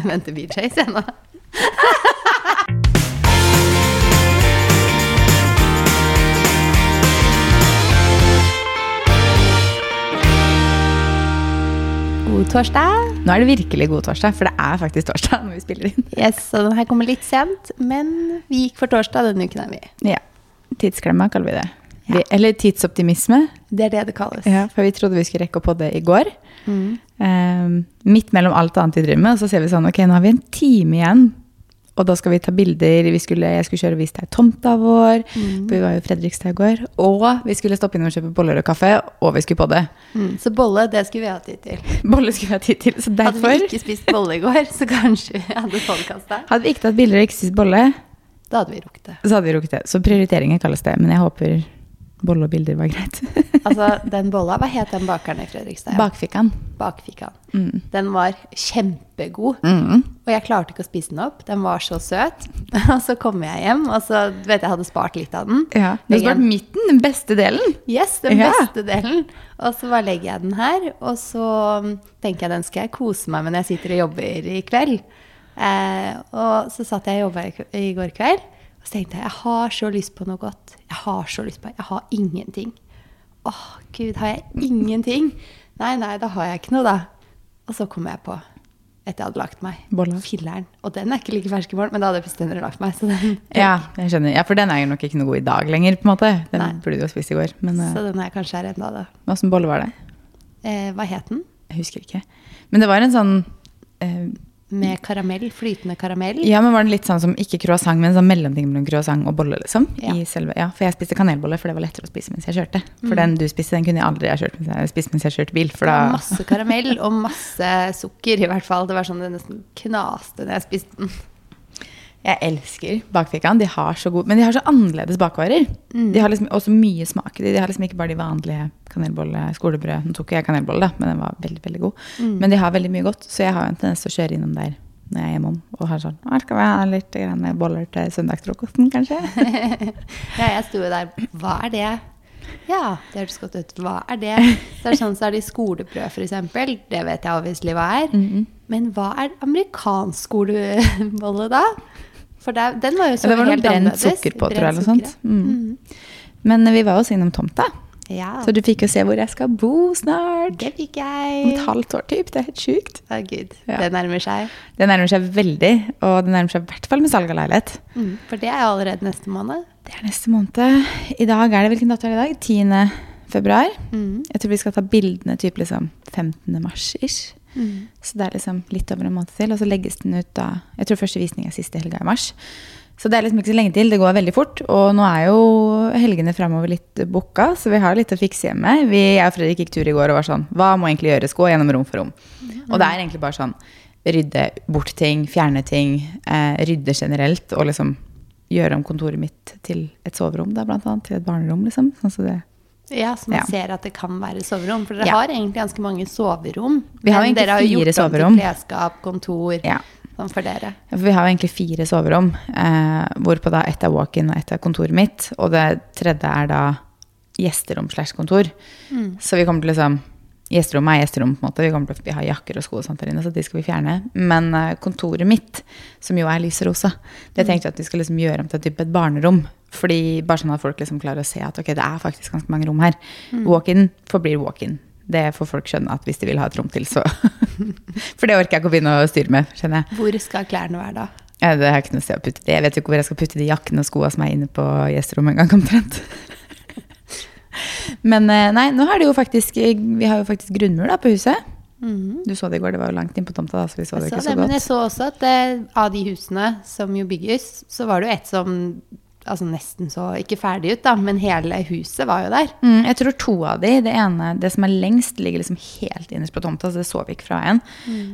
venter BJs, jeg nå. God torsdag. Nå er det virkelig god torsdag, for det er faktisk torsdag når vi spiller inn. Yes, så den her kommer litt sent, men vi gikk for torsdag denne uken, er vi. Ja. Tidsklemma kaller vi det. Ja. Vi, eller tidsoptimisme. Det er det det kalles. Ja, for vi trodde vi skulle rekke opp på det i går. Mm. Eh, midt mellom alt annet vi driver med, og så ser vi sånn, ok, nå har vi en time igjen. Og da skal vi ta bilder. Vi skulle, jeg skulle kjøre og vise deg tomta vår. Mm. For vi var jo i Fredrikstad i går. Og vi skulle stoppe innom og kjøpe boller og kaffe, og vi skulle på det. Mm. Så bolle, det skulle vi ha tid til. Bolle skulle vi ha tid til, så derfor Hadde vi ikke spist bolle i går, så kanskje vi hadde podkasta. Hadde vi ikke tatt bilder og ikke spist bolle, Da hadde vi rukket det. så hadde vi rukket det. Så prioriteringer kalles det. Men jeg håper bolle og bilder var greit. Altså, den bolla, hva het den bakeren i Fredrikstad? Bakfikkan. Bakfikkaen. Mm. Den var kjempegod. Mm. Og jeg klarte ikke å spise den opp. Den var så søt. Og så kom jeg hjem, og så vet jeg hadde spart litt av den. Ja. Du har spart midten, den beste delen. Yes, den Ja. beste delen. Og så bare legger jeg den her, og så mm, tenker jeg den skal jeg kose meg med når jeg sitter og jobber i kveld. Eh, og så satt jeg og jobba i går kveld, og så tenkte jeg jeg har så lyst på noe godt. Jeg har så lyst på Jeg har ingenting. Åh, gud, har jeg ingenting? Nei, nei, da har jeg ikke noe, da. Og så kom jeg på, etter jeg hadde lagt meg, Bolle. filleren. Og den er ikke like fersk i morgen, men da hadde jeg bestemt lagt meg. Så den, Ja, jeg skjønner. Ja, for den er jo nok ikke noe god i dag lenger, på en måte. Den Nei. burde du ha spist i går. Men så uh, den er kanskje her ennå, da. åssen bolle var det? Eh, hva het den? Jeg husker ikke. Men det var en sånn eh, Med karamell, flytende karamell. Ja, men var den litt sånn som ikke croissant, men sånn mellomting mellom croissant og bolle, liksom? Ja. I selve, ja, for jeg spiste kanelbolle, for det var lettere å spise mens jeg kjørte. Mm. For den du spiste, den kunne jeg aldri ha kjørt mens jeg, spist mens jeg kjørte bil, for Det var da masse karamell og masse sukker, i hvert fall. Det var sånn det nesten knaste når jeg spiste den. Jeg elsker bakfikaen. De har så god, men de har så annerledes bakvarer. Mm. De har liksom også mye smak de. De har liksom ikke bare de vanlige kanelbolle, skolebrød. Nå tok jeg kanelbolle, da, men den var veldig veldig god. Mm. Men de har veldig mye godt, så jeg har en tendens til å kjøre innom der når jeg er hjemom og har sånn «Å, Skal vi ha litt grann boller til søndagsfrokosten, kanskje? Ja, jeg sto jo der. Hva er det? Ja, det hørtes godt ut. Hva er det? Så er det sånn så er det skolebrød, f.eks. Det vet jeg obviously hva er. Mhm. Men hva er amerikansk skolebolle, da? For der, den var jo så det var noe helt brent sukker på, tror jeg. Eller sånt. Mm. Men vi var også innom tomta, Ja, så du fikk jo se hvor jeg skal bo snart. det fikk jeg. Om et halvt år, typ. Det er helt sjukt. Å, gud. Ja. Det nærmer seg. Det nærmer seg veldig, og det nærmer seg i hvert fall med salg av leilighet. Mm, for det er allerede neste måned. Det er neste måned. I dag er det hvilken dato er det i dag? 10. februar. Mm. Jeg tror vi skal ta bildene typ liksom 15. mars-ish. Mm. Så det er liksom litt over en måned til. Og så legges den ut da Jeg tror første visning er siste helga i mars. Så det er liksom ikke så lenge til. Det går veldig fort. Og nå er jo helgene framover litt booka, så vi har litt å fikse hjemme. Vi, jeg og Fredrik gikk tur i går og var sånn Hva må egentlig gjøres? Gå gjennom rom for rom. Og det er egentlig bare sånn rydde bort ting, fjerne ting, eh, rydde generelt. Og liksom gjøre om kontoret mitt til et soverom, da, blant annet. Til et barnerom, liksom. Sånn så det Ja, så man Ja. ser at det kan være soverom. For dere Ja. har egentlig ganske mange soverom. Vi har men dere har jo gjort om til klesskap, kontor, Ja. sånn for dere. Ja, for vi har egentlig fire soverom, eh, hvorpå da ett er walk-in og ett er kontoret mitt. Og det tredje er da gjesterom slash kontor. Mm. Så vi kommer til liksom Gjesterommet er gjesterom, på en måte. Vi kommer til å vi har jakker og sko og sånt der inne, så de skal vi fjerne. Men eh, kontoret mitt, som jo er lyserosa, det tenkte jeg at vi skal liksom gjøre om til et barnerom. Fordi Bare sånn at folk liksom klarer å se at ok, det er faktisk ganske mange rom her. Walk-in forblir walk-in. Det får folk skjønne at hvis de vil ha et rom til, så For det orker jeg ikke å begynne å styre med, skjønner jeg. Hvor skal klærne være da? Ja, det har jeg ikke noe sted å putte det. Jeg vet jo ikke hvor jeg skal putte de jakkene og skoene som er inne på gjesterommet en gang omtrent. Men eh, nei, nå har det jo faktisk Vi har jo faktisk grunnmur da på huset. Mm. Du så det i går, det var jo langt inn på tomta, da, så vi så det Jeg ikke så så godt. men jeg så også at det, av de husene som jo bygges, så var det jo et som altså nesten så ikke ferdig ut, da, men hele huset var jo der. Mm, jeg tror to av de, det ene, det som er lengst, ligger liksom helt innerst på tomta, så det så vi ikke fra igjen.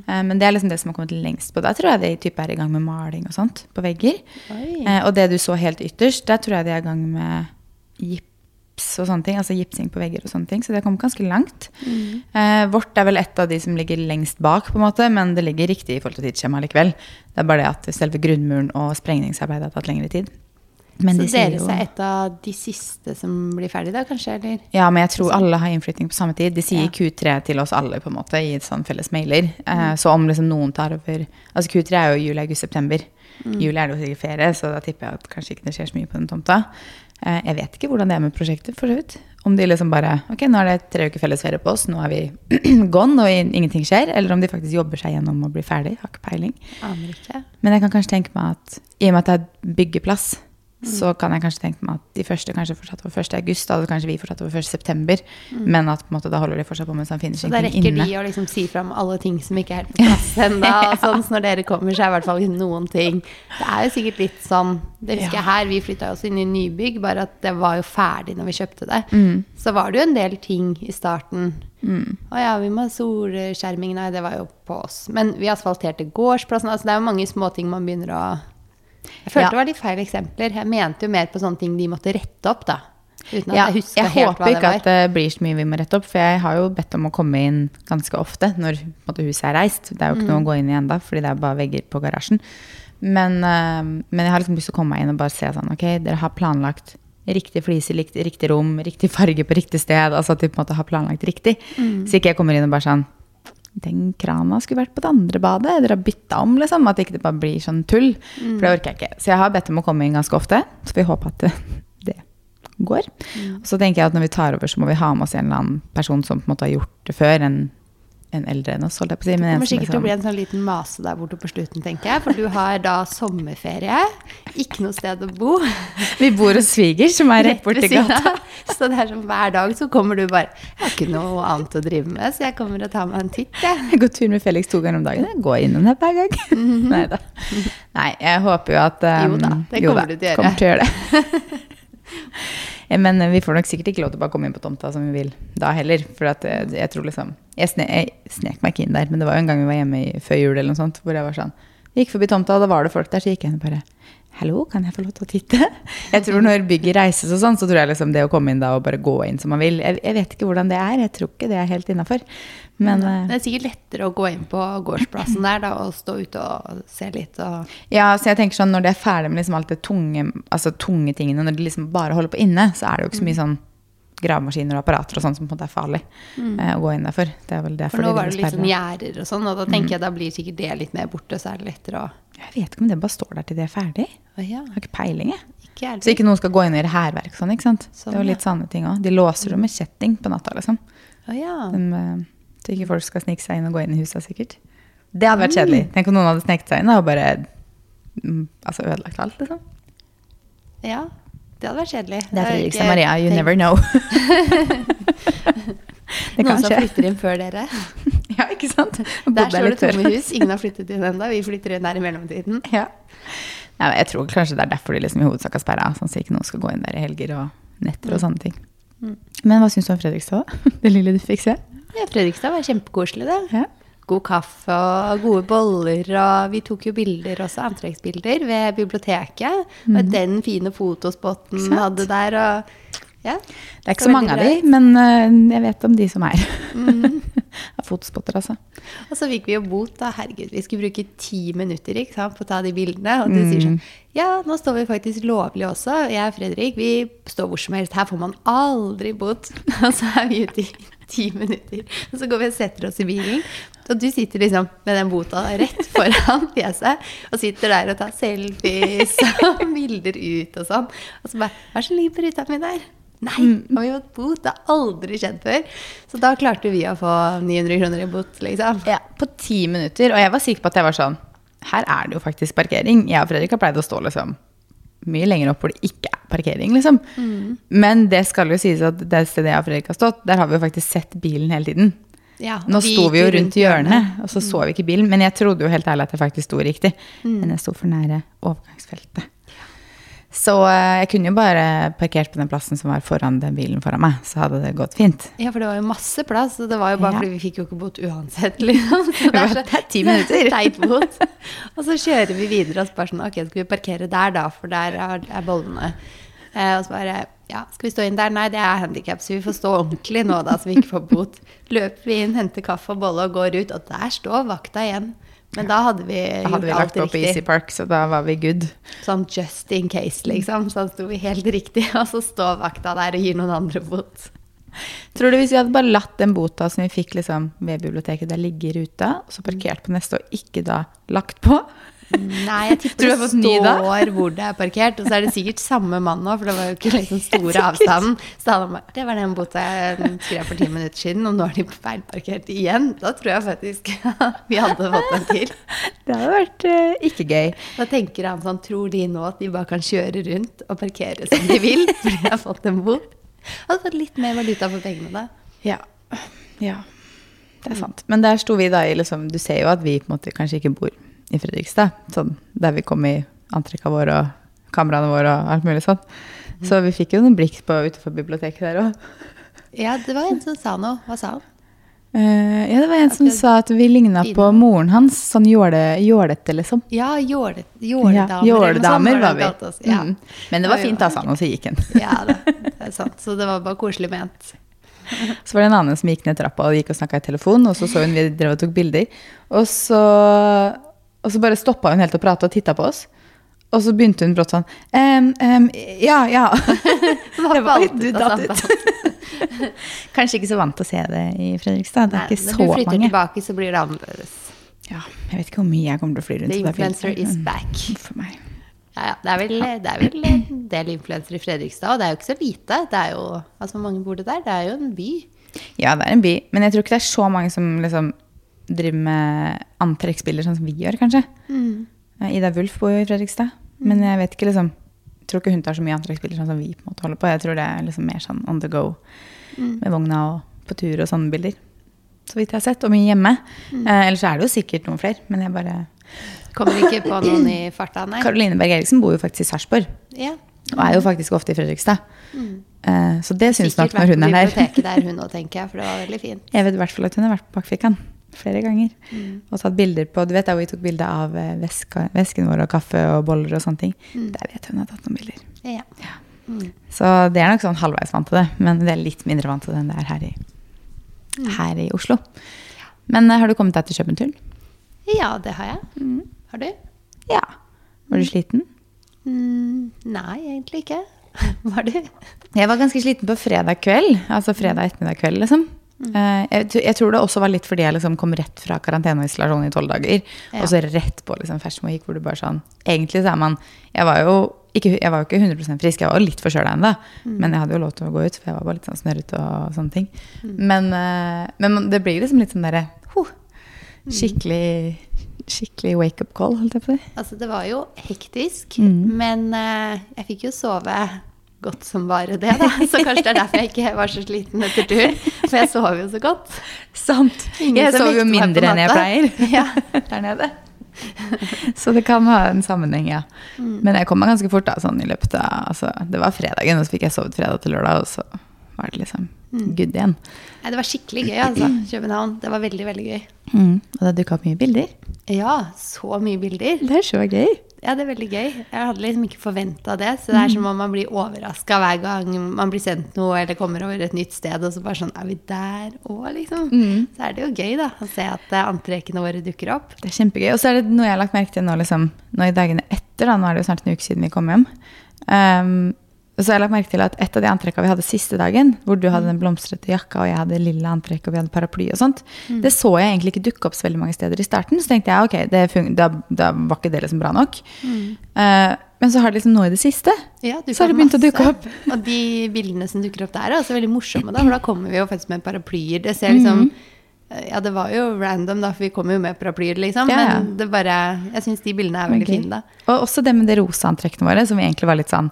Eh, men det er liksom det som har kommet lengst på. Der tror jeg de type er i gang med maling og sånt på vegger. Eh, og det du så helt ytterst, der tror jeg de er i gang med gips og sånne ting. Altså gipsing på vegger og sånne ting. Så det har kommet ganske langt. Eh, vårt er vel et av de som ligger lengst bak, på en måte, men det ligger riktig i forhold til tidsskjema likevel. Det er bare det at selve grunnmuren og sprengningsarbeidet har tatt lengre tid. Men så de sier deres jo- er et av de siste som blir ferdig da, kanskje? Eller? Ja, men jeg tror alle har innflytting på samme tid. De sier Ja. Q3 til oss alle på en måte i sånn felles mailer. Eh, så om liksom noen tar over Altså Q3 er jo juli, august, september. Juli er det jo sikkert ferie, så da tipper jeg at kanskje ikke det skjer så mye på den tomta. Uh, jeg vet ikke hvordan det er med prosjektet, for så vidt. Om de liksom bare Ok, nå er det tre uker fellesferie på oss, nå er vi gone, og ingenting skjer. Eller om de faktisk jobber seg gjennom å bli ferdig. Har ikke peiling. Aner ikke. Men jeg kan kanskje tenke meg at i og med at det er byggeplass, så kan jeg kanskje tenke meg at de første kanskje fortsatt over 1. august, da hadde kanskje vi fortsatt over 1. september, men at på en måte da holder de fortsatt på med sånn Så da rekker de å liksom si fram alle ting som ikke er helt på plass ennå. og sånn, så når dere kommer, så er i hvert fall noen ting Det er jo sikkert litt sånn Det husker jeg her, vi flytta jo også inn i nybygg, bare at det var jo ferdig når vi kjøpte det. Mm. Så var det jo en del ting i starten. Å ja, vi må ha solskjerming. Nei, det var jo på oss. Men vi asfalterte gårdsplassen. Altså det er jo mange småting man begynner å Jeg følte Ja. det var litt feil eksempler. Jeg mente jo mer på sånne ting de måtte rette opp, da. Uten at Ja, jeg jeg helt håper hva det ikke var. at det blir så mye vi må rette opp, for jeg har jo bedt om å komme inn ganske ofte når måte, huset er reist. Det er jo ikke noe å gå inn i ennå, fordi det er bare vegger på garasjen. Men, eh, men jeg har liksom lyst til å komme meg inn og bare se sånn, ok, dere har planlagt riktig flise, riktig, riktig rom, riktig farge på riktig sted, altså at de på en måte har planlagt riktig. Så ikke jeg kommer inn og bare sånn, den krana skulle vært på det andre badet, dere har bytta om, liksom, at ikke det bare blir sånn tull. For det orker jeg ikke. Så jeg har bedt om å komme inn ganske ofte, så vi håper at det, det går. Og så tenker jeg at når vi tar over, så må vi ha med oss en eller annen person som på en måte har gjort det før, en, en eldre enn oss, holdt jeg på å si. Det men det kommer sikkert til å liksom- bli en sånn liten mase der borte på slutten, tenker jeg. For du har da sommerferie, ikke noe sted å bo. Vi bor hos sviger, som er rett borti gata. Så det er som hver dag så kommer du bare Jeg har ikke noe annet å drive med, så jeg kommer og tar meg en titt, jeg. Jeg går tur med Felix to ganger om dagen. Jeg går innom der hver gang. Neida. Nei jeg håper jo at um, Jo da, det jo kommer da, du til å gjøre. Kommer til å gjøre det. Ja, Men vi får nok sikkert ikke lov til å bare komme inn på tomta som vi vil da heller. For at jeg, jeg tror liksom Jeg, sne, jeg snek meg ikke inn der, men det var jo en gang vi var hjemme i, før jul eller noe sånt, hvor jeg var sånn Gikk forbi tomta, og da var det folk der, så gikk jeg inn og bare Hallo, kan jeg få lov til å titte? Jeg tror når bygget reises og sånn, så tror jeg liksom det å komme inn da og bare gå inn som man vil Jeg, jeg vet ikke hvordan det er. Jeg tror ikke det er helt innafor. Men eh, Det er sikkert lettere å gå inn på gårdsplassen der da, og stå ute og se litt. Og Ja, så jeg tenker sånn, Når det er ferdig med liksom alt det tunge, altså tunge tingene, når de liksom bare holder på inne, så er det jo ikke så mye sånn gravemaskiner og apparater og sånn som på en måte er farlig eh, å gå inn der for. Det er vel derfor for nå de var det litt sånn sperrer. gjerder og sånn, og da tenker jeg da blir sikkert det litt mer borte, så er det lettere å Jeg vet ikke om det bare står der til det er ferdig. Ja, Jeg har ikke peiling, jeg. ikke Så ikke noen skal gå inn og gjøre hærverk sånn, ikke sant. Sånn, det er jo litt sånne ting òg. De låser jo med kjetting på natta, liksom. Oh, ja. De, eh, så ikke folk skal snike seg inn og gå inn i huset, sikkert. Det hadde vært kjedelig. Tenk om noen hadde sneket seg inn og bare mm, altså ødelagt alt, liksom. ja. Det hadde vært kjedelig. Det er Fredrikstad Maria, you never know. Noen som flytter inn før dere. Ja, ikke sant? Der står det tomme hus. Ingen har flyttet inn ennå. Vi flytter inn der i mellomtiden. Ja. Nei, jeg tror kanskje det er derfor de liksom i hovedsak har sperra, sånn at ikke noen skal gå inn der i helger og netter og sånne ting. Men hva syns du om Fredrikstad, da? Det lille du fikk se? Ja, Fredrikstad var kjempekoselig, det. Ja. God kaffe og gode boller, og vi tok jo bilder også, antrekksbilder, ved biblioteket. Og den fine fotospotten vi hadde der, og ja. Det er ikke så mange av de, men eh, jeg vet om de som er. Av fotospotter, altså. Og så fikk vi jo bot, da. Herregud, vi skulle bruke ti minutter sant, på å ta de bildene. Og de sier sånn Ja, nå står vi faktisk lovlig også. Jeg og Fredrik, vi står hvor som helst. Her får man aldri bot. Og så er vi ute i ti minutter. Og så går vi og setter oss i bilen. Og du sitter liksom med den bota rett foran fjeset og sitter der og tar selfies og bilder ut og sånn. Og så bare Hva er det som ligger på ruta mi der? Nei, har vi fått bot? Det har aldri skjedd før. Så da klarte vi å få 900 kroner i bot, liksom. Ja, på ti minutter. Og jeg var sikker på at jeg var sånn Her er det jo faktisk parkering. Jeg og Fredrik har pleid å stå liksom mye lenger opp hvor det ikke er parkering, liksom. Men det skal jo sies at det stedet jeg og Fredrik har stått, der har vi jo faktisk sett bilen hele tiden. Ja, Nå sto vi jo rundt hjørnet, og så så vi ikke bilen. Men jeg trodde jo helt ærlig at jeg faktisk sto riktig. Men jeg sto for nære overgangsfeltet. Så eh, jeg kunne jo bare parkert på den plassen som var foran den bilen foran meg. Så hadde det gått fint. Ja, for det var jo masse plass, og det var jo bare Ja. fordi vi fikk jo ikke bot uansett, liksom. Så Det var- det er ti minutter. Teit bot. Og så kjører vi videre og så bare sånn, ok, skal vi parkere der da, for der er, er bollene. Eh, og så bare, ja, skal vi stå inn der? Nei, det er handicap, så vi får stå ordentlig nå da, så vi ikke får bot. Løper vi inn, henter kaffe og bolle og går ut, og der står vakta igjen Men da hadde vi Da hadde vi lagt alt opp riktig. Easy Park, så da var vi good. Sånn just in case, liksom. Så da sto vi helt riktig, og så står vakta der og gir noen andre bot. Tror du hvis vi hadde bare latt den bota som vi fikk liksom, ved biblioteket, der ligge i ruta, og så parkert på neste og ikke da lagt på? Nei, jeg tipper det står hvor det er parkert. Og så er det sikkert samme mann nå, for det var jo ikke liksom store avstanden. Så han bare Det var den bota jeg skrev for ti minutter siden, og nå er de feilparkert igjen. Da tror jeg faktisk vi hadde fått en til. Det hadde vært uh, ikke gøy. Da tenker han sånn Tror de nå at de bare kan kjøre rundt og parkere som de vil fordi de har fått en bot? Hadde fått litt mer valuta for pengene da. Ja. ja. Det er sant. Men der sto vi da i liksom Du ser jo at vi på en måte kanskje ikke bor i Fredrikstad, sånn der vi kom i antrekka våre og kameraene våre og alt mulig sånn. Så vi fikk jo noen blikk på utenfor biblioteket der òg. Ja, det var en som sa noe. Hva sa han? Uh, ja, det var en som At det- sa at vi ligna på moren hans. Sånn jåle, jålete, liksom. Ja, jåle- Ja, jåledamer. jåledamer eller var vi. han. Ja. Mm. Men det var fint, da, sa altså, og så gikk han. Ja da, det er sant. Så det var bare koselig ment. Så var det en annen som gikk ned trappa og gikk og snakka i telefon, og så så hun vi drev og tok bilder. Og så, og så bare stoppa hun helt å prate og titta på oss. Og så begynte hun brått sånn ehm, ehm, Ja, ja. Det var, du datt ut. Kanskje ikke så vant til å se det i Fredrikstad. Det er ikke når så du flytter mange. tilbake, så blir det annerledes. Ja, jeg vet ikke hvor mye jeg kommer til å fly rundt. The influencer is back. For meg. Ja, ja. Det er vel, det er vel en del influensere i Fredrikstad, og det er jo ikke så lite. Det er jo, altså Hvor mange bor det der? Det er jo en by. Ja, det er en by, men jeg tror ikke det er så mange som liksom driver med antrekksbilder sånn som vi gjør, kanskje. Mm. Ida Wulf bor jo i Fredrikstad, men jeg vet ikke liksom Jeg tror ikke hun tar så mye antrekksbilder sånn som vi på en måte holder på. Jeg tror det er liksom mer sånn on the go med vogna og på tur og sånne bilder. Så vidt jeg har sett, og mye hjemme. Eh, ellers er det jo sikkert noen flere, men jeg bare Kommer ikke på noen i farta, nei. Karoline Berg Eriksen bor jo faktisk i Sarpsborg, Ja. og er jo faktisk ofte i Fredrikstad. Eh, så det syns nok Sikkert når vært hun på er her. biblioteket der hun òg, tenker jeg, for det var veldig fint. Jeg vet i hvert fall at hun har vært på Bakfikan flere ganger. Mm. Og tatt bilder på Du vet da hvor vi tok bilde av eh, veska, vesken vår og kaffe og boller og sånne ting. Mm. Der vet hun har tatt noen bilder. Ja. Så det er nok sånn halvveis vant til det, men det er litt mindre vant til det enn det er her i, Mm. her i Oslo. Men eh, har du kommet deg til København? ja, det har jeg. Mm. Har du? Ja. Var du sliten? Mm, nei, egentlig ikke. Var du? Jeg var ganske sliten på fredag kveld. Altså fredag ettermiddag kveld, liksom. Mm. Eh, Jeg, jeg tror det også var litt fordi jeg liksom kom rett fra karantene og isolasjon i tolv dager. Ja. Og så rett på liksom Fersmo gikk, hvor du bare sånn Egentlig så er man Jeg var jo ikke, jeg var jo ikke 100% frisk, jeg var jo litt forkjøla ennå. Mm. Men jeg hadde jo lov til å gå ut, for jeg var bare litt sånn snørrete og sånne ting. Men, eh, men det blir liksom litt sånn derre huh, Mm. Skikkelig Skikkelig wake-up call, holdt jeg på å si. Altså, det var jo hektisk, Mm. men eh, jeg fikk jo sove godt som bare det, da. Så kanskje det er derfor jeg ikke var så sliten etter tur. For jeg sov jo så godt. Sant. Ingen Jeg sov jo mindre enn jeg pleier Ja. der nede. Så det kan ha en sammenheng, ja. Mm. Men jeg kom meg ganske fort da, sånn i løpet av altså, Det var fredagen, og så fikk jeg sovet fredag til lørdag, og så var det liksom Mm. good igjen. Nei, det var skikkelig gøy, altså. København. Det var veldig, veldig gøy. Mm. Og det dukka opp mye bilder. Ja, så mye bilder. Det er så gøy. Ja, det er veldig gøy. Jeg hadde liksom ikke forventa det. Så det er som om man blir overraska hver gang man blir sendt noe eller kommer over et nytt sted, og så bare sånn Er vi der òg, liksom? Så er det jo gøy, da, å se at eh, antrekkene våre dukker opp. Det er kjempegøy. Og så er det noe jeg har lagt merke til nå, liksom, nå i dagene etter, da, nå er det jo snart en uke siden vi kom hjem. Um, så har jeg lagt merke til at et av de antrekkene vi hadde siste dagen, hvor du hadde den blomstrete jakka, og jeg hadde lilla antrekk, og vi hadde paraply og sånt, det så jeg egentlig ikke dukke opp så veldig mange steder i starten. Så tenkte jeg ok, det da, da var ikke det liksom bra nok. Uh, men så har det liksom nå i det siste, Ja, så har det begynt å dukke opp. Og de bildene som dukker opp der, er også veldig morsomme, da, for da kommer vi jo faktisk med paraplyer. Det ser liksom mm. Ja, det var jo random, da, for vi kom jo med paraplyer, liksom. Ja, ja. Men det bare Jeg syns de bildene er veldig okay. fine, da. Og også det med det rosa antrekkene våre, som egentlig var litt sånn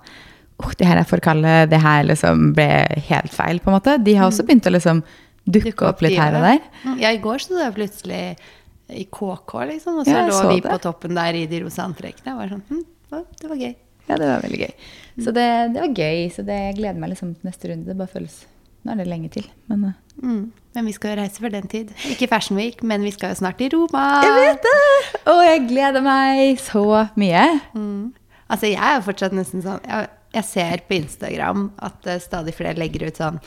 oh, det her er for kalde, det her liksom ble helt feil, på en måte. De har også begynt å liksom dukke, Dukke opp litt her og der. Mm, Ja, i går sto det plutselig i KK, liksom, og så Ja, lå så vi det. på toppen der i de rosa antrekkene. Sånn, hm, det var gøy. Ja, det var veldig gøy. Så det, det var gøy, så det, jeg gleder meg liksom til neste runde. Det bare føles Nå er det lenge til, men uh, Mm. Men vi skal jo reise for den tid. Ikke Fashion Week, men vi skal jo snart til Roma. Jeg vet det! Og jeg gleder meg så mye. Mm. Altså, jeg er jo fortsatt nesten sånn Jeg, jeg ser på Instagram at eh, stadig flere legger ut sånn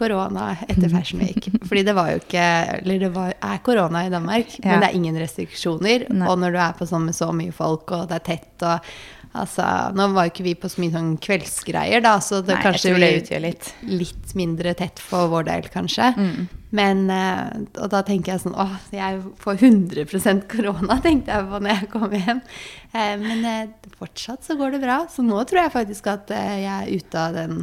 korona etter Fashion Week. Fordi det var jo ikke Eller det var, er korona i Danmark, Ja. men det er ingen restriksjoner. Nei. Og når du er på sånn med så mye folk, og det er tett og Altså, nå var jo ikke vi på så mye sånn kveldsgreier, da, så det Nei, kanskje det litt. litt mindre tett for vår del, kanskje. Mm. Men eh, Og da tenker jeg sånn Å, jeg får 100 korona, tenkte jeg på når jeg kom hjem. Eh, Men eh, fortsatt så går det bra. Så nå tror jeg faktisk at jeg er ute av den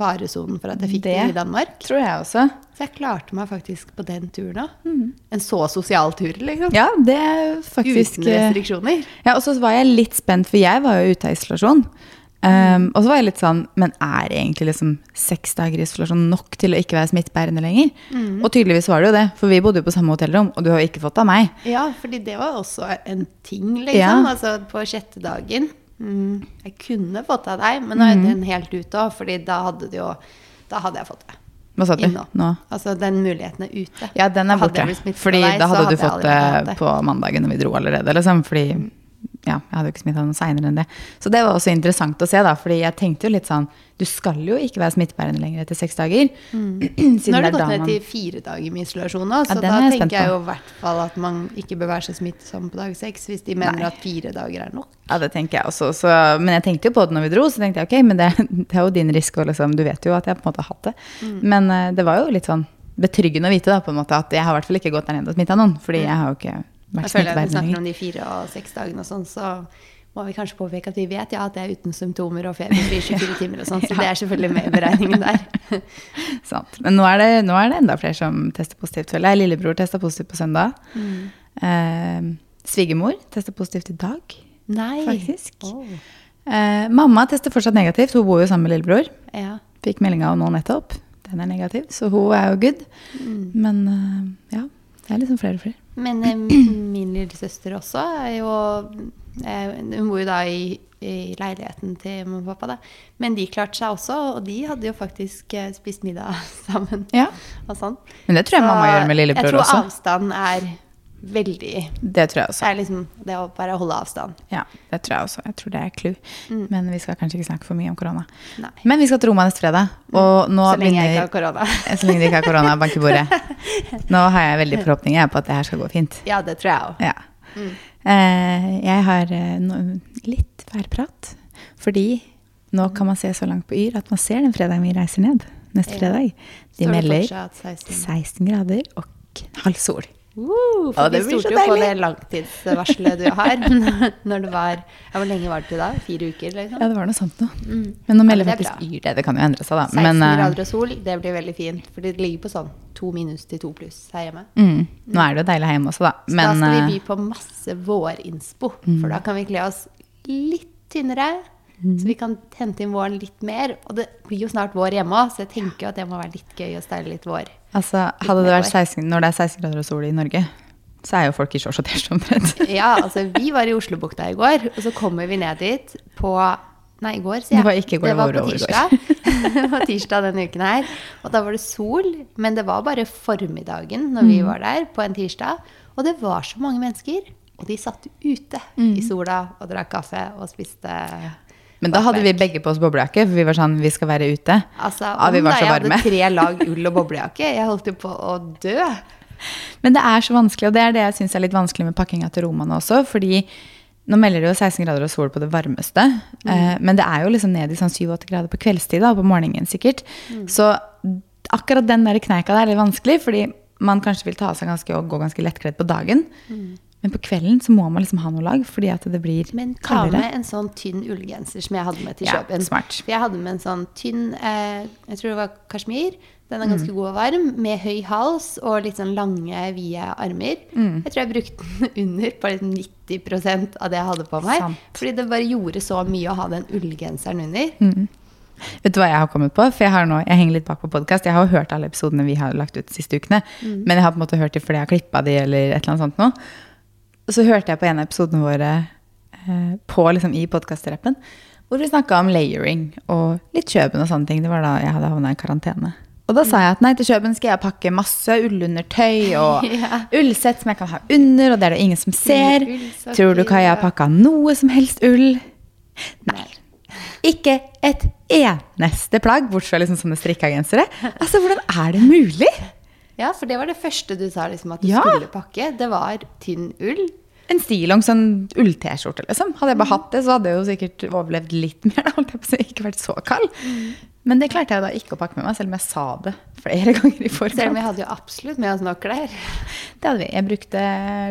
faresonen for at jeg fikk det, Det i Danmark. Tror jeg også. Så jeg klarte meg faktisk på den turen òg. En så sosial tur, liksom. Mm. Ja, det er faktisk Uten restriksjoner. Ja, og så var jeg litt spent, for jeg var jo ute av isolasjon. Um, og så var jeg litt sånn Men er egentlig liksom seks dager isolasjon nok til å ikke være smittebærende lenger? Og tydeligvis var det jo det, for vi bodde jo på samme hotellrom, og du har jo ikke fått av meg. Ja, fordi det var også en ting, liksom. Ja. Altså på sjette dagen. Mm, jeg kunne fått av deg, men nå er den helt ute òg, fordi da hadde du jo Da hadde jeg fått det. Hva sa du Inno. nå. Altså den muligheten er ute. Ja, den er borte. Fordi deg, da så hadde du fått det det. på mandagen når vi dro allerede, liksom. Fordi ja, jeg hadde jo ikke smitta noe seinere enn det. Så det var også interessant å se, da. Fordi jeg tenkte jo litt sånn Du skal jo ikke være smittebærende lenger etter seks dager. Siden Nå har det er gått ned til fire dager med isolasjon nå, så ja, da jeg tenker jeg jo i hvert fall at man ikke bør være så smittsom på dag seks, hvis de mener Nei. at fire dager er nok. Ja, det tenker jeg også. Så, men jeg tenkte jo på det når vi dro, så tenkte jeg ok, men det, det er jo din risiko, liksom. Du vet jo at jeg på en måte har hatt det. Mm. Men eh, det var jo litt sånn betryggende å vite da, på en måte, at jeg har i hvert fall ikke gått der nede og smitta noen. Fordi jeg har jo ikke Jeg føler at vi snakker om de fire og seks dagene og sånn, så må vi kanskje påpeke at vi vet ja, at det er uten symptomer og feberfri 24 timer og sånn, så det er selvfølgelig med i beregningen der. Sant. Men nå er, det, nå er det enda flere som tester positivt. føler jeg. Lillebror testa positivt på søndag. Mm. Eh, Svigermor testa positivt i dag, Nei. faktisk. Oh. Eh, mamma tester fortsatt negativt. Hun bor jo sammen med lillebror. Ja. Fikk meldinga av nå nettopp. Den er negativ, så hun er jo good. Mm. Men eh, ja, det er liksom flere og flere. Men eh, min lillesøster også er jo eh, Hun bor jo da i, i leiligheten til mamma og pappa, da. Men de klarte seg også, og de hadde jo faktisk eh, spist middag sammen. Ja. Og sånn. Men det tror jeg mamma gjør med lillebror også. Jeg tror også. avstand er veldig Det tror jeg Det også. er liksom det å bare holde avstand. Ja, det tror jeg også. Jeg tror det er clou. Mm. Men vi skal kanskje ikke snakke for mye om korona. Nei. Men vi skal til Roma neste fredag. Og nå Så lenge jeg ikke har korona. Så lenge de ikke har korona, bank i bordet. Nå har jeg veldig forhåpninger på at det her skal gå fint. Ja, det tror jeg òg. Ja. Eh, jeg har eh, litt værprat. Fordi nå kan man se så langt på Yr at man ser den fredagen vi reiser ned. Neste fredag. De melder 16? 16 grader og halv sol. Uh, for vi blir så stolte jo på det langtidsvarselet du har. Når det var ja, Hvor lenge var det til da? Fire uker, liksom? Ja, det var noe sånt noe. Mm. Men nå melder ja, det faktisk. Yr det. Det kan jo endre seg, da. 16 Men eh, grader og sol, det blir veldig fint. For det ligger på sånn to minus til to pluss her hjemme. mm, nå er det jo deilig hjemme også, da. Så da skal vi eh, by på masse vårinspo. For da kan vi kle oss litt tynnere. Så vi kan hente inn våren litt mer. Og det blir jo snart vår hjemme òg, så jeg tenker jo at det må være litt gøy å steile litt vår. altså, hadde det vært 16, når det er 16 grader og sol i Norge, så er jo folk i shorts og T-skjorte omtrent. Ja, altså vi var i Oslobukta i går, og så kommer vi ned dit på Nei, i går, sier jeg. Det var ikke i går, det var det på var over tirsdag. det var tirsdag denne uken her. Og da var det sol, men det var bare formiddagen når Mm. vi var der på en tirsdag. Og det var så mange mennesker. Og de satt ute Mm. i sola og drakk kaffe og spiste Men da hadde vi begge på oss boblejakke, for vi var sånn, vi skal være ute. Altså, Ja, vi var da varme. jeg hadde tre lag ull og boblejakke, jeg holdt jo på å dø. Men det er så vanskelig, og det er det jeg syns er litt vanskelig med pakkinga til Roma også. Fordi nå melder det jo 16 grader og sol på det varmeste. Eh, men det er jo liksom ned i sånn 7-8 grader på kveldstid, og på morgenen sikkert. Så akkurat den der kneika der er litt vanskelig, fordi man kanskje vil ta av seg ganske og gå ganske lettkledd på dagen. Men på kvelden så må man liksom ha noe lag, fordi at det blir Men ta kaldere. med en sånn tynn ullgenser som jeg hadde med til Ja, smart. For jeg hadde med en sånn tynn eh, Jeg tror det var kasjmir. Den er Mm. ganske god og varm, med høy hals og litt sånn lange, vide armer. Mm. Jeg tror jeg brukte den under på liksom 90% av det jeg hadde på meg. Sant. Fordi det bare gjorde så mye å ha den ullgenseren under. Mm. Vet du hva jeg har kommet på? For jeg, har nå, jeg henger litt bak på podkast. Jeg har jo hørt alle episodene vi har lagt ut de siste ukene. Mm. Men jeg har på en måte hørt de fordi jeg har klippa de eller et eller annet sånt noe. Og så hørte jeg på en av episodene våre eh, på, liksom, i podkastrappen hvor vi snakka om layering og litt Kjøben og sånne ting. Det var da jeg hadde havna i karantene. Og da sa jeg at nei, til Kjøben skal jeg pakke masse ullundertøy og Ja. ullsett som jeg kan ha under, og det er det ingen som ser. Ullsokker, Tror du jeg har pakka noe som helst ull? Nei. Ikke et eneste plagg, bortsett fra liksom sånne strikka gensere. Altså, hvordan er det mulig? Ja, for det var det første du sa liksom at du Ja. skulle pakke. Det var tynn ull. En stillongs sånn ull-T-skjorte, liksom. Hadde jeg bare hatt det, så hadde jeg jo sikkert overlevd litt mer. da, holdt jeg på å. Ikke vært så kald. Men det klarte jeg da ikke å pakke med meg, selv om jeg sa det flere ganger i Selv om forkant. vi hadde jo absolutt med oss nok klær. Det hadde vi. Jeg brukte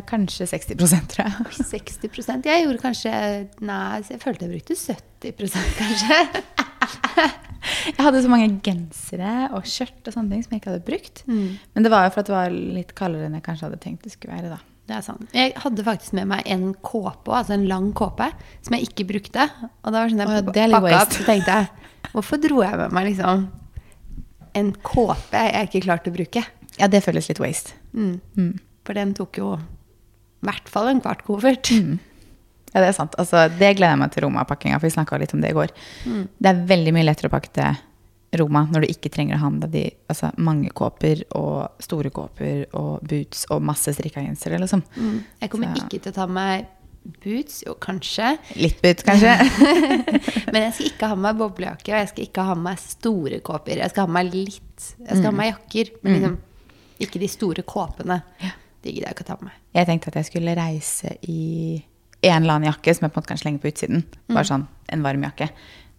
kanskje 60 tror jeg. 60% Jeg gjorde kanskje Nei, jeg følte jeg brukte 70% kanskje. Jeg hadde så mange gensere og skjørt og sånne ting som jeg ikke hadde brukt. Men det var jo for at det var litt kaldere enn jeg kanskje hadde tenkt det skulle være. da. Det er sant. Jeg hadde faktisk med meg en kåpe, altså en lang kåpe, som jeg ikke brukte. Og da var sånn jeg pakka opp, så tenkte jeg Hvorfor dro jeg med meg liksom en kåpe jeg ikke klarte å bruke? Ja, det føles litt waste. Mm. For den tok jo i hvert fall en kvart koffert. Ja, det er sant. Altså, det gleder jeg meg til Roma-pakkinga, for vi snakka litt om det i går. Det er veldig mye lettere å pakke til Roma når du ikke trenger å ha med deg de, altså, mange kåper og store kåper og boots og masse strikka gensere, liksom. Mm. Jeg kommer Så- ikke til å ta med meg boots, jo kanskje. Litt boots, kanskje. Men jeg skal ikke ha med meg boblejakke, og jeg skal ikke ha med meg store kåper. Jeg skal ha med meg litt Jeg skal ha med meg jakker, men liksom ikke de store kåpene. De gidder jeg ikke å ta med meg. Jeg tenkte at jeg skulle reise i en eller annen jakke som jeg på en måte kan slenge på utsiden. Bare sånn en varm jakke.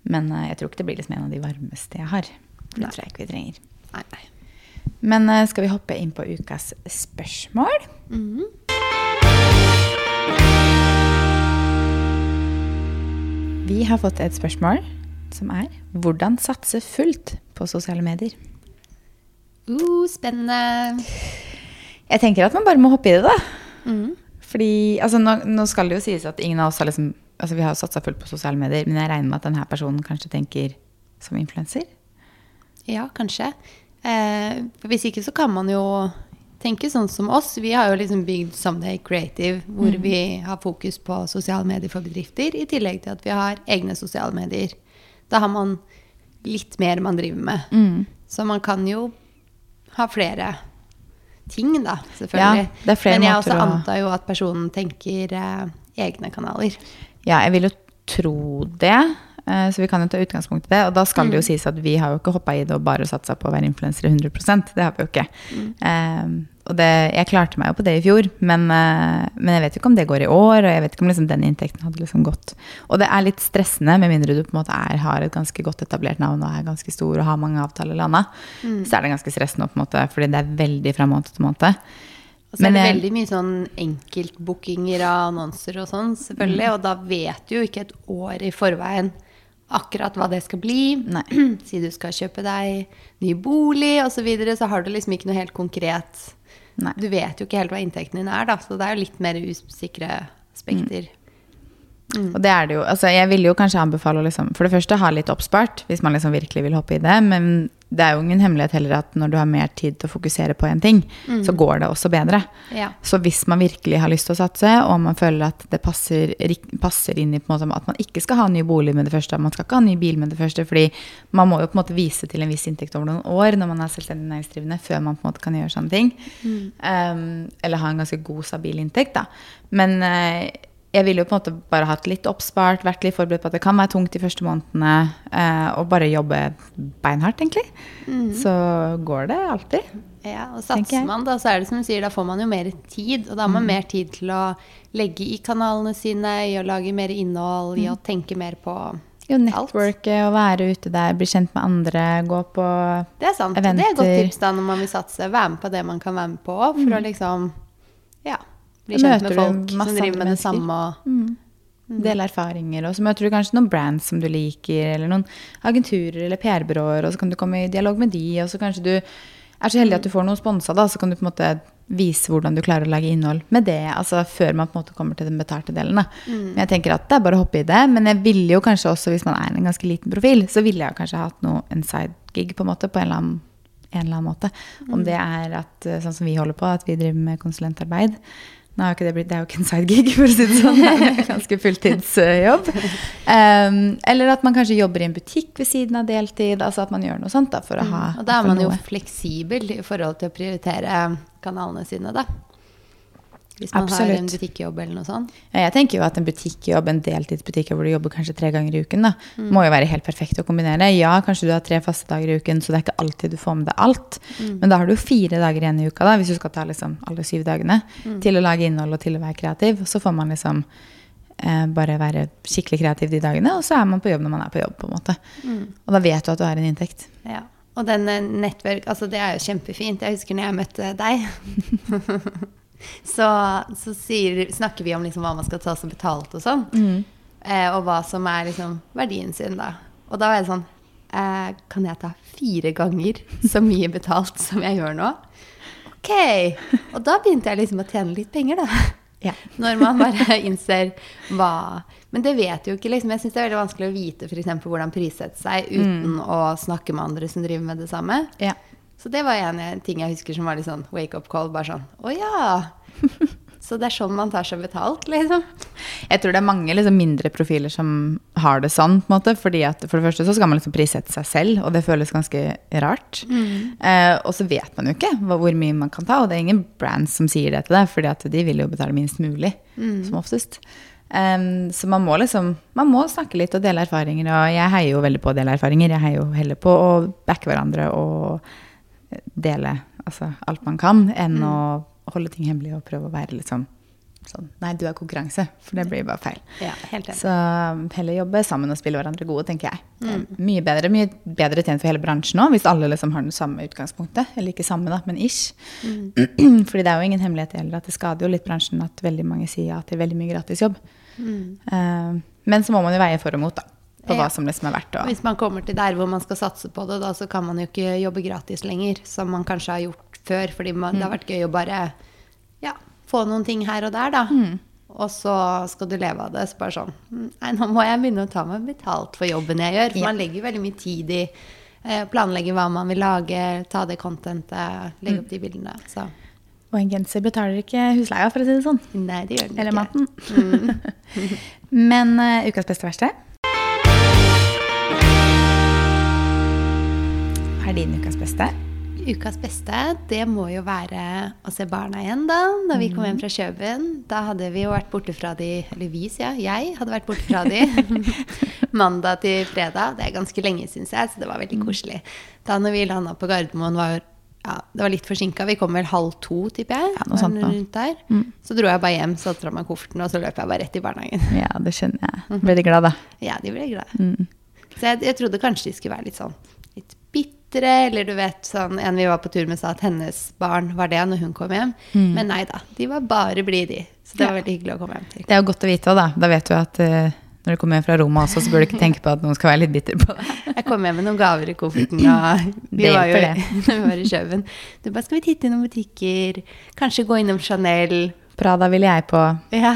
Men eh, jeg tror ikke det blir liksom en av de varmeste jeg har. Det Nei. tror jeg ikke vi trenger. Nei, nei. Men eh, skal vi hoppe inn på ukas spørsmål? Vi har fått et spørsmål som er hvordan satse fullt på sosiale medier? Uh, spennende. Jeg tenker at man bare må hoppe i det, da. Mm. Fordi, altså nå, nå skal det jo sies at ingen av oss har liksom Altså vi har jo satsa fullt på sosiale medier, men jeg regner med at denne personen kanskje tenker som influenser? Ja, kanskje. Eh, hvis ikke så kan man jo tenke sånn som oss. Vi har jo liksom bygd Someday Creative, hvor vi har fokus på sosiale medier for bedrifter, i tillegg til at vi har egne sosiale medier. Da har man litt mer man driver med. Mm. Så man kan jo ha flere ting, da, selvfølgelig. Ja, Men jeg også antar jo at personen tenker eh, egne kanaler. Ja, jeg vil jo tro det. eh, Så vi kan jo ta utgangspunkt i det. Og da skal det jo sies at vi har jo ikke hoppa i det og bare satsa på å være influensere 100% Det har vi jo ikke. Eh, og det, jeg klarte meg jo på det i fjor, men, uh, men jeg vet jo ikke om det går i år. Og jeg vet ikke om liksom den inntekten hadde liksom gått. Og det er litt stressende, med mindre du på en måte er, har et ganske godt etablert navn og er ganske stor og har mange avtaler landa. Så er det ganske stressende, på en måte, fordi det er veldig fra måned til måned. Og så er det veldig mye sånn enkeltbookinger av annonser og sånn, selvfølgelig. Mm. Og da vet du jo ikke et år i forveien akkurat hva det skal bli. Nei. Si du skal kjøpe deg ny bolig osv., så, videre, så har du liksom ikke noe helt konkret Nei. Du vet jo ikke helt hva inntekten din er, da, så det er jo litt mer usikre aspekter. Og det er det jo. Altså, jeg ville jo kanskje anbefale å liksom, for det første ha litt oppspart, hvis man liksom virkelig vil hoppe i det. Men det er jo ingen hemmelighet heller at når du har mer tid til å fokusere på en ting, så går det også bedre. Ja. Så hvis man virkelig har lyst til å satse, og man føler at det passer, passer inn i måte, at man ikke skal ha ny bolig med det første, man skal ikke ha ny bil med det første, fordi man må jo på en måte vise til en viss inntekt over noen år når man er selvstendig næringsdrivende, før man på en måte kan gjøre sånne ting. Um, eller ha en ganske god, stabil inntekt, da. Men eh, jeg ville jo på en måte bare hatt litt oppspart, vært litt forberedt på at det kan være tungt de første månedene, eh, og bare jobbe beinhardt, egentlig. Så går det alltid. Ja, og satser man, da, så er det som du sier, da får man jo mer tid. Og da har man mer tid til å legge i kanalene sine, i å lage mer innhold, i å tenke mer på Jo, networke og være ute der, bli kjent med andre, gå på Det er sant. Eventer. Det er et godt eventer. tips da når man vil satse. Være med på det man kan være med på, for å liksom ja, bli kjent med folk som driver med det samme. Og, Dele erfaringer, og så møter du kanskje noen brands som du liker, eller noen agenturer eller PR-byråer, og så kan du komme i dialog med de, og så kanskje du er så heldig at du får noe sponsa, da, så kan du på en måte vise hvordan du klarer å lage innhold med det, altså før man på en måte kommer til den betalte delen. Da. Men jeg tenker at det er bare å hoppe i det, men jeg ville jo kanskje også, hvis man er en ganske liten profil, så ville jeg kanskje hatt noe, en side-gig på en måte, på en eller annen en eller annen måte. Om det er at, sånn som vi holder på, at vi driver med konsulentarbeid. Nå er det, blitt, det er jo ikke en side-gig, for å si det sånn. Det er en ganske fulltidsjobb. Um, eller at man kanskje jobber i en butikk ved siden av deltid. Altså at man gjør noe sånt da, for å ha og da er man jo noe. fleksibel i forhold til å prioritere kanalene sine, da. Hvis man har en butikkjobb eller noe sånt. Ja, Jeg tenker jo at en butikkjobb, en deltidsbutikk hvor du jobber kanskje tre ganger i uken, da, Mm. må jo være helt perfekt å kombinere. Ja, kanskje du har tre faste dager i uken, så det er ikke alltid du får med deg alt. Mm. Men da har du jo fire dager igjen i uka, da, hvis du skal ta liksom alle syv dagene, Mm. til å lage innhold og til å være kreativ. Så får man liksom eh, bare være skikkelig kreativ de dagene, og så er man på jobb når man er på jobb, på en måte. Mm. Og da vet du at du har en inntekt. Ja. Og den eh, nettverk, altså det er jo kjempefint. Jeg husker når jeg møtte deg. så så sier, snakker vi om liksom hva man skal ta som betalt og sånn. Eh, og hva som er liksom verdien sin, da. Og da var jeg sånn eh, Kan jeg ta fire ganger så mye betalt som jeg gjør nå? Ok. Og da begynte jeg liksom å tjene litt penger, da. Ja. Når man bare innser hva Men det vet jo ikke, liksom. Jeg syns det er veldig vanskelig å vite eksempel hvordan prissette seg uten å snakke med andre som driver med det samme. Ja. Så det var en ting jeg husker som var litt sånn wake up call. Bare sånn Å ja. Så det er sånn man tar seg betalt, liksom. Jeg tror det er mange liksom, mindre profiler som har det sånn. på en måte, fordi at For det første så skal man liksom prissette seg selv, og det føles ganske rart. Eh, og så vet man jo ikke hva, hvor mye man kan ta, og det er ingen brands som sier det til deg, fordi at de vil jo betale minst mulig, som oftest. Um, så man må liksom man må snakke litt og dele erfaringer. Og jeg heier jo veldig på å dele erfaringer. Jeg heier jo heller på å backe hverandre og dele altså, alt man kan, enn å holde ting hemmelig og prøve å være litt sånn sånn Nei, du er konkurranse. For det blir bare feil. Ja. Så um, heller jobbe sammen og spille hverandre gode, tenker jeg. Er Mye bedre mye bedre tjent for hele bransjen òg, hvis alle liksom har det samme utgangspunktet. Eller ikke samme, da, men ish. Fordi det er jo ingen hemmelighet heller at det skader jo litt bransjen at veldig mange sier ja til veldig mye gratisjobb. Eh, men så må man jo veie for og mot, da. På hva som liksom er verdt å Hvis man kommer til der hvor man skal satse på det, da, så kan man jo ikke jobbe gratis lenger, som man kanskje har gjort før. Fordi man, det har vært gøy å bare ja, få noen ting her og der, da. Og så skal du leve av det. Så bare sånn "Mm, Nei, nå må jeg begynne å ta meg betalt for jobben jeg gjør. For Ja. man legger veldig mye tid i eh, planlegge hva man vil lage, ta det contentet, legge opp de bildene. Så Og en genser betaler ikke husleia, for å si det sånn. nei, det gjør den Eller ikke. maten. Men uh, ukas beste verste? Er din ukas beste? Ukas beste, det må jo være å se barna igjen, da. Da vi kom hjem fra Kjøben. Da hadde vi jo vært borte fra de Eller vi, sier jeg. Jeg hadde vært borte fra de mandag til fredag. Det er ganske lenge, syns jeg, så det var veldig koselig. Da når vi landa på Gardermoen, var ja, det var litt forsinka. Vi kom vel halv to, tipper jeg. Ja, noe sånt rundt der. Så dro jeg bare hjem, satte fra meg kofferten, og så løp jeg bare rett i barnehagen. Ja, det skjønner jeg. Ble de glad, da? Ja, de ble glade. Så jeg, jeg trodde kanskje de skulle være litt sånn bitre, eller du vet sånn En vi var på tur med sa at hennes barn var det når hun kom hjem. Men nei da, de var bare blide, de. Så det var Ja. veldig hyggelig å komme hjem til. Det er jo godt å vite òg, da. Da vet du at uh, når du kommer hjem fra Roma også, så bør du ikke tenke på at noen skal være litt bitter på deg. Jeg kom hjem med noen gaver i kofferten, og vi Det var jo når vi var i Kjøben. Du bare 'Skal vi titte i noen butikker? Kanskje gå innom Chanel?' Prada ville jeg på. Ja.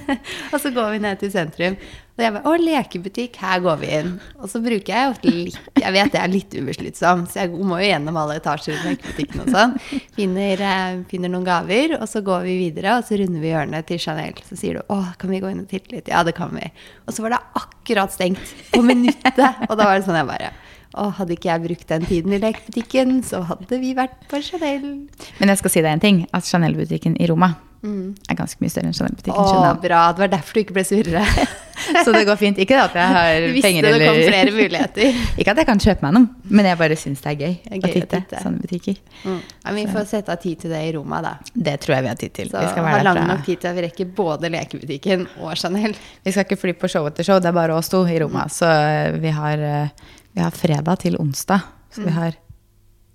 og så går vi ned til sentrum. Og jeg bare 'Å, lekebutikk, her går vi inn'. Og så bruker jeg ofte litt Jeg vet jeg er litt ubesluttsom, så jeg må jo gjennom alle etasjer i lekebutikken og sånn. Finner, eh, finner noen gaver, og så går vi videre, og så runder vi hjørnet til Chanel. Så sier du 'Å, kan vi gå inn og titte litt?' Ja, det kan vi. Og så var det akkurat stengt på minuttet. Og da var det sånn jeg bare og hadde ikke jeg brukt den tiden i lekebutikken, så hadde vi vært på Chanel. Men jeg skal si deg en ting. At Chanel-butikken i Roma er ganske mye større enn Chanel-butikken Å, bra. Det var derfor du ikke ble surrere. Så det går fint. Ikke at jeg har penger Du visste det kom flere muligheter. Ikke at jeg kan kjøpe meg noe, men jeg bare syns det er gøy, Det er gøy å titte titte. sånne butikker. Mm. Ja, men vi får sette av tid til det i Roma, da. Det tror jeg vi har tid til. Så vi skal være der nok tid til at vi rekker både lekebutikken og Chanel. Vi skal ikke fly på show etter show, det er bare oss to i Mm. Roma. Så eh, vi har, eh, vi har fredag til onsdag. Så Mm. vi har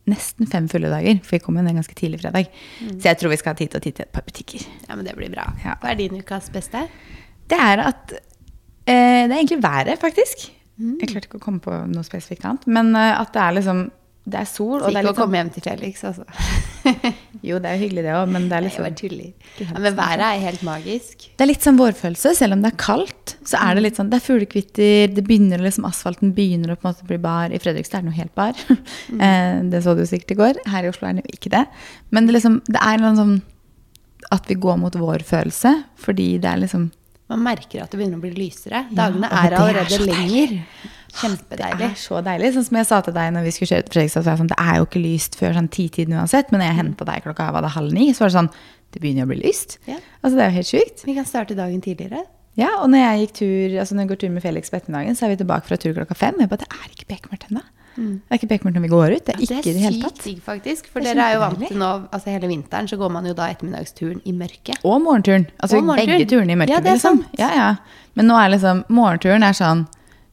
nesten fem fulle dager, for vi kom jo ned ganske tidlig fredag. Mm. Så jeg tror vi skal ha tid til å titte et par butikker. Ja, men det blir bra. Ja. Hva er din ukas beste? Det er at eh, Det er egentlig været, faktisk. Mm. Jeg klarte ikke å komme på noe spesifikt annet. Men eh, at det er liksom Det er sol, og det er ikke å litt sånn komme hjem til Felix, altså. Jo, det er jo hyggelig, det òg, men det er liksom Nei. Ja, men sånn. været er helt magisk. Det er litt sånn vårfølelse, selv om det er kaldt. Så er Mm. det litt sånn, det er fuglekvitter, det begynner liksom, asfalten begynner å på en måte bli bar. I Fredrikstad er det noe helt bar. Mm. Eh, det så du sikkert i går. Her i Oslo er det jo ikke det. Men det, liksom, det er en sånn at vi går mot vårfølelse, fordi det er liksom Man merker at det begynner å bli lysere. Dagene ja, er allerede er allerede lenger. Det er så deilig. Sånn som jeg sa til deg når vi skulle kjøre til Fredrikstad, så var jeg sånn, det er jo ikke lyst før sånn titiden uansett, men når jeg henta deg klokka var det halv ni, så var det sånn det begynner å bli lyst. Ja. Altså, det er jo helt sjukt. Vi kan starte dagen tidligere. Ja, og når jeg gikk tur, altså når jeg går tur med Felix på ettermiddagen, så er vi tilbake fra tur klokka fem. Jeg bare, det er ikke bekmørkt ennå. Det er ikke bekmørkt når vi går ut. Det er Ja, ikke i det hele tatt. sykt digg, faktisk. For Det er dere er jo vant til nå altså Hele vinteren så går man jo da ettermiddagsturen i mørket. Og morgenturen. Altså Og morgenturen. begge turene i mørket, Ja, det er liksom. Ja, ja. Men nå er liksom, morgenturen er sånn,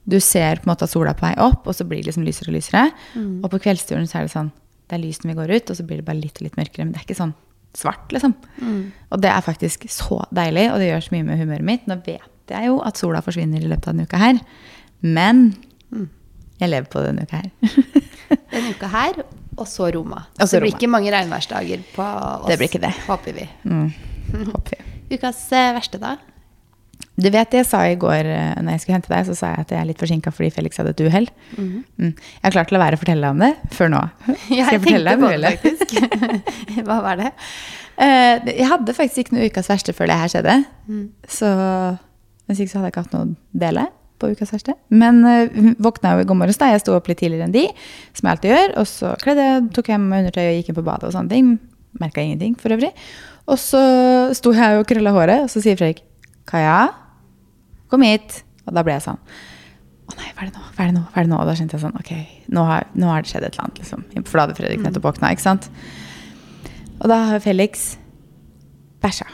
du ser på en måte at sola er på vei opp, og så blir det liksom lysere og lysere. Mm. Og på kveldsturen så er det sånn, det er lyst når vi går ut, og så blir det bare litt og litt mørkere, men det er ikke sånn svart, liksom. Mm. Og det er faktisk så deilig, og det gjør så mye med humøret mitt. Nå vet jeg jo at sola forsvinner i løpet av denne uka her, men Mm. jeg lever på denne uka her. Denne uka her, og så Roma. Og så det blir Roma. ikke mange regnværsdager på oss. Det blir ikke det. Håper vi. Mm. Håper vi. Ukas eh, verste, da? Du vet det jeg sa i går eh, når jeg skulle hente deg, så sa jeg at jeg er litt forsinka fordi Felix hadde et uhell. Mm. Jeg har klart å la være å fortelle deg om det før nå. Skal jeg fortelle deg om uhellet? faktisk. Hva var det? Uh, Jeg hadde faktisk ikke noe ukas verste før det her skjedde. Mm. Så hvis ikke så hadde jeg ikke hatt noe dele på ukas verste. Men uh, våkna jo i går morges da. Jeg sto opp litt tidligere enn de, som jeg alltid gjør. Og så kledde jeg, tok hjem undertøy og gikk inn på badet og sånne ting. Merka ingenting for øvrig. Og så sto jeg og krølla håret, og så sier Fredrik Kaja, kom hit. Og da ble jeg sånn Å nei, hva er det nå? Hva er det nå? Hva er det nå? Og da kjente jeg sånn Ok, nå har, nå har det skjedd et eller annet, liksom. For da hadde Fredrik nettopp våkna, ikke sant. Og da har Felix bæsja.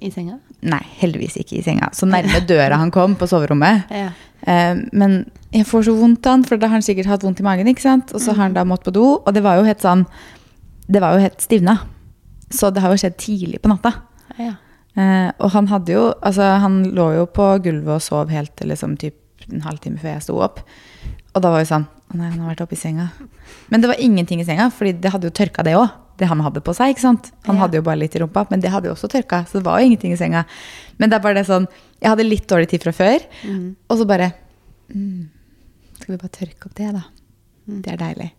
I senga? Nei, heldigvis ikke i senga. Så nærme døra han kom på soverommet. Ja. Eh, men jeg får så vondt av han, for da har han sikkert hatt vondt i magen. ikke sant? Og så har han da måttet på do, og det var jo helt sånn Det var jo helt stivna. Så det har jo skjedd tidlig på natta. ja. Eh, og han hadde jo Altså, han lå jo på gulvet og sov helt til liksom typ en halvtime før jeg sto opp. Og da var jo sånn Å nei, han har vært oppe i senga. Men det var ingenting i senga, fordi det hadde jo tørka, det òg. Det han hadde på seg. ikke sant? Han Ja. hadde jo bare litt i rumpa, men det hadde jo også tørka. Så det var jo ingenting i senga. Men det er bare det sånn Jeg hadde litt dårlig tid fra før, og så bare mm, Skal vi bare tørke opp det, da? Det er deilig.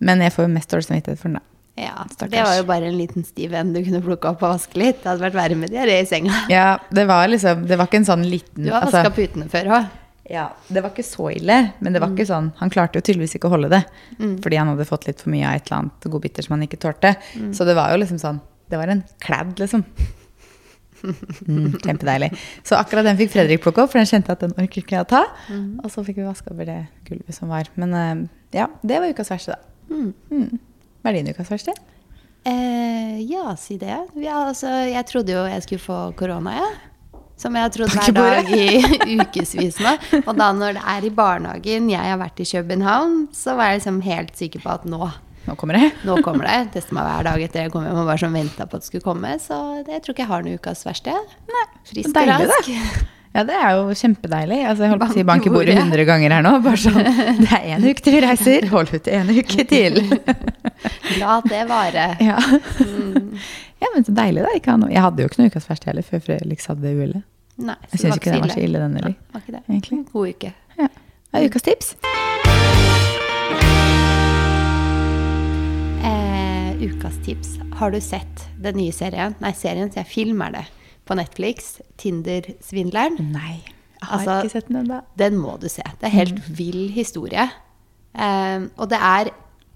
Men jeg får jo mest dårlig samvittighet for den, da. Ja. Stakkars. Det var jo bare en liten stiv en du kunne plukke opp og vaske litt. Det hadde vært verre med diaré i senga. Ja, det var liksom Det var ikke en sånn liten Du har altså- putene før òg. Ja, Det var ikke så ille, men det var ikke sånn, han klarte jo tydeligvis ikke å holde det. Fordi han hadde fått litt for mye av et eller annet godbiter som han ikke tålte. Så det var jo liksom sånn Det var en kladd, liksom. Mm, kjempedeilig. Så akkurat den fikk Fredrik plukke opp, for den kjente at den orker ikke jeg å ta. Og så fikk vi vaska over det gulvet som var. Men eh, ja, det var ukas verste, da. Mm. Hva er din ukas verste? Eh, ja, si det. Ja, altså, jeg trodde jo jeg skulle få korona, jeg. Som jeg har trodd hver dag i ukevis nå. Og da når det er i barnehagen, jeg har vært i København, så var jeg liksom helt sikker på at nå, Nå kommer det. nå kommer det. Testa meg hver dag etter jeg kom hjem og bare sånn venta på at det skulle komme. Så det, jeg tror ikke jeg har noen ukas verste. Nei, Frisk og rask. da. Ja, det er jo kjempedeilig. Altså, jeg holdt på å si Bank i bordet bordet. 100 ganger her nå. Bare sånn, Det er én uke til vi reiser, hold ut en uke til. La det vare. Ja. ja, men så deilig, da. Jeg hadde jo ikke noe ukas verste heller før Felix hadde det uhellet. Jeg det syns ikke den var så ille, den heller. det. Egentlig. God uke. Ja. Det er ukas tips. Eh, ukas tips. Har du sett den nye serien? Nei, serien, så jeg filmer det. På Netflix. Tinder-svindleren. Nei, jeg har Altså, ikke sett den ennå. Den må du se. Det er helt vill historie. Um, og det er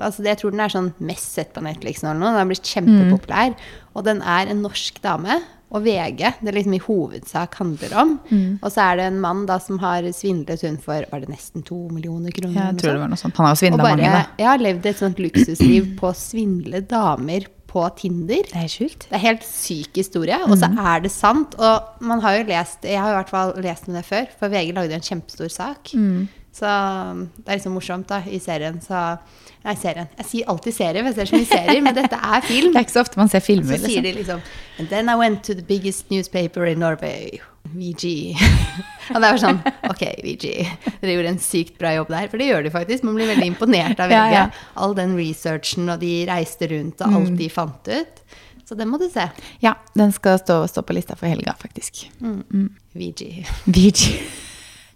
altså Jeg tror den er sånn mest sett på Netflix nå. eller noe. Den har blitt kjempepopulær. Og den er en norsk dame. Og VG det liksom i hovedsak handler om. Og så er det en mann da som har svindlet hun for var det nesten to millioner kroner. Jeg tror det var noe sånt. Han har jo svindla mange, da. jeg har levd et sånt luksusliv på å svindle damer på Tinder. Det er sjukt. Det er helt syk historie, og så er det sant. Og man har jo lest Jeg har i hvert fall lest om det før, for VG lagde en kjempestor sak. Så det er liksom morsomt, da, i serien. Så Nei, serien. Jeg sier alltid serie, for jeg ser så mye serier, men dette er film. Det er ikke så ofte man ser Så sier Liksom. de liksom And then I went to the biggest newspaper in Norway, VG. og det er jo sånn Ok, VG, dere gjorde en sykt bra jobb der. For det gjør de faktisk. Man blir veldig imponert av VG. Ja, ja. All den researchen, og de reiste rundt, og alt de fant ut. Så det må du se. Ja, den skal stå, stå på lista for helga, faktisk. VG. VG.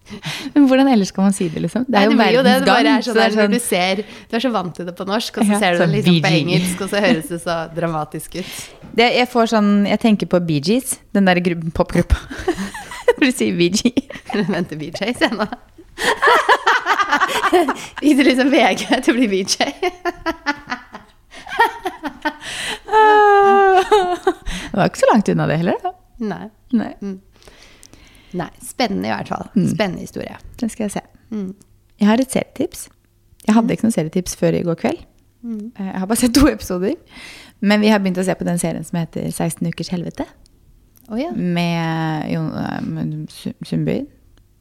Men hvordan ellers skal man si det, liksom? Det er jo det jo det. verdens Det gang. er sånn der når sånn- du ser Du er så vant til det på norsk, og så Ja, ser du det liksom på engelsk, og så høres det så dramatisk ut. det, jeg får sånn Jeg tenker på Bee Gees, den der gru- popgruppa. Når du sier Bee Gees. Venter Bee Gees, jeg nå. Gikk det liksom VG til å bli Bee Gees? Det var ikke så langt unna det heller, da. Nei. Nei, Nei. Spennende i hvert fall. Spennende historie. den skal jeg se. Mm. Jeg har et serietips. Jeg hadde ikke noen serietips før i går kveld. Mm. Jeg har bare sett to episoder. Men vi har begynt å se på den serien som heter 16 ukers helvete. Oh, ja. Med Jon eh, Sundby.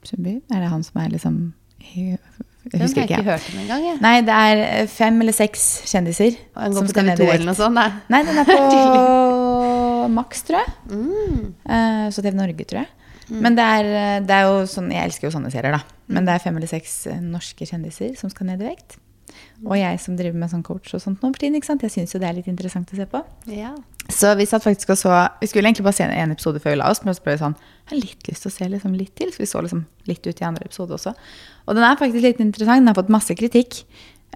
Sundby? Er det han som er liksom Jeg Den har husker jeg ikke ikke. hørt om engang. Ja. Nei, det er eh, fem eller seks kjendiser Og Den som går på TV ned 2 i eller noe sånt? Nei. Nei, den er på Max, tror jeg. Mm. Eh, Så TV Norge, tror jeg. Men det er, det er jo sånn Jeg elsker jo sånne serier, da. Men det er fem eller seks eh, norske kjendiser som skal ned i vekt. Og jeg som driver med sånn coach og sånt nå for tiden, ikke sant? jeg syns jo det er litt interessant å se på. Ja. Så vi satt faktisk og så Vi skulle egentlig bare se en episode før vi la oss, men så ble vi sånn Jeg har litt lyst til å se liksom litt til, så vi så liksom litt ut i andre episode også. Og den er faktisk litt interessant. Den har fått masse kritikk.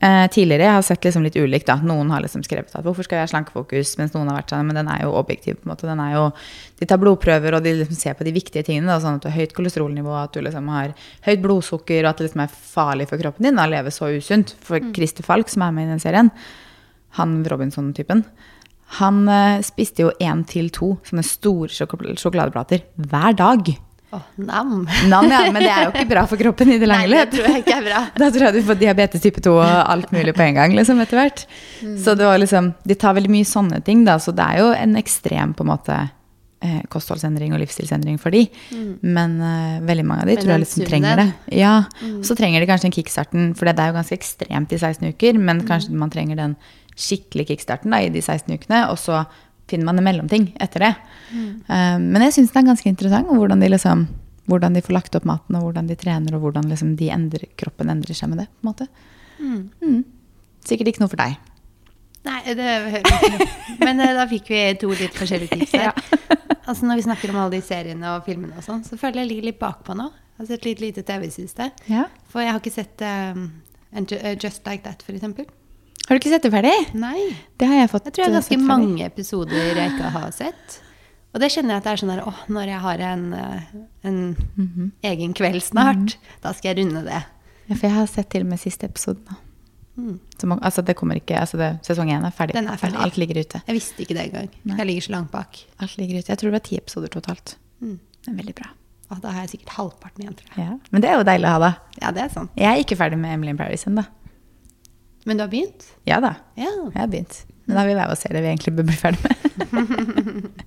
Eh, tidligere jeg har sett liksom litt ulikt. da. Noen har liksom skrevet at hvorfor skal jeg ha slankefokus, mens noen har vært sånn, men den er jo objektiv. på en måte. Den er jo, De tar blodprøver og de liksom ser på de viktige tingene. Da, sånn at du har høyt kolesterolnivå, at du liksom har høyt blodsukker, og at det liksom er farlig for kroppen din å leve så usunt. For Christer Falk, som er med i den serien, han Robinson-typen, han eh, spiste jo én til to sånne store sjoko- sjokoladeplater hver dag. Å, nam. Nam, ja, men det er jo ikke bra for kroppen i det lange løp. Da tror jeg du får diabetes type 2 og alt mulig på en gang. liksom, etter hvert. Så det var liksom, De tar veldig mye sånne ting, da, så det er jo en ekstrem på en måte eh, kostholdsendring og livsstilsendring for de. Men eh, veldig mange av de Men tror jeg liksom trenger det. Ja, Så trenger de kanskje en kickstarten, for det er jo ganske ekstremt i 16 uker. Men kanskje man trenger den skikkelig kickstarten da, i de 16 ukene, og så finner man en mellomting etter det. Eh, men jeg syns den er ganske interessant, og hvordan de liksom hvordan de får lagt opp maten, og hvordan de trener, og hvordan liksom de endrer, kroppen endrer seg med det. på en måte. Mm. Sikkert ikke noe for deg. Nei, det hører ikke. Men eh, da fikk vi to litt forskjellige tips her. Altså Når vi snakker om alle de seriene og filmene og sånn, så føler jeg jeg ligger litt bakpå nå. Jeg har sett litt lite TV i siste. Ja. For jeg har ikke sett um, eh, Just Like That, for eksempel. Har du ikke sett det ferdig? Nei. Det har jeg fått Jeg tror jeg har eh, ganske mange episoder jeg ikke har sett. Og det kjenner jeg at det er sånn der, Å, når jeg har en, en mm -hmm. egen kveld snart, da skal jeg runde det. Ja, for jeg har sett til og med siste episode nå. Så man, altså det kommer ikke, altså det, Sesong én er ferdig. Den er ferdig. Alt ligger ute. Jeg visste ikke det engang. Jeg ligger så langt bak. Alt ligger ute. Jeg tror det var ti episoder totalt. Mm. Det er veldig bra. Og da har jeg sikkert halvparten igjen, tror jeg. Ja. Men det er jo deilig å ha, da. Ja, det er sant. Jeg er ikke ferdig med Emily in Paris ennå. Men du har begynt? Ja da, Ja. jeg har begynt. Men da vil jeg også se det vi egentlig bør bli ferdig med.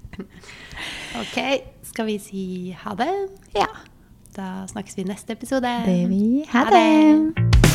Ok, skal vi si ha det? ja, Da snakkes vi i neste episode. det vi. Ha Ha det. det!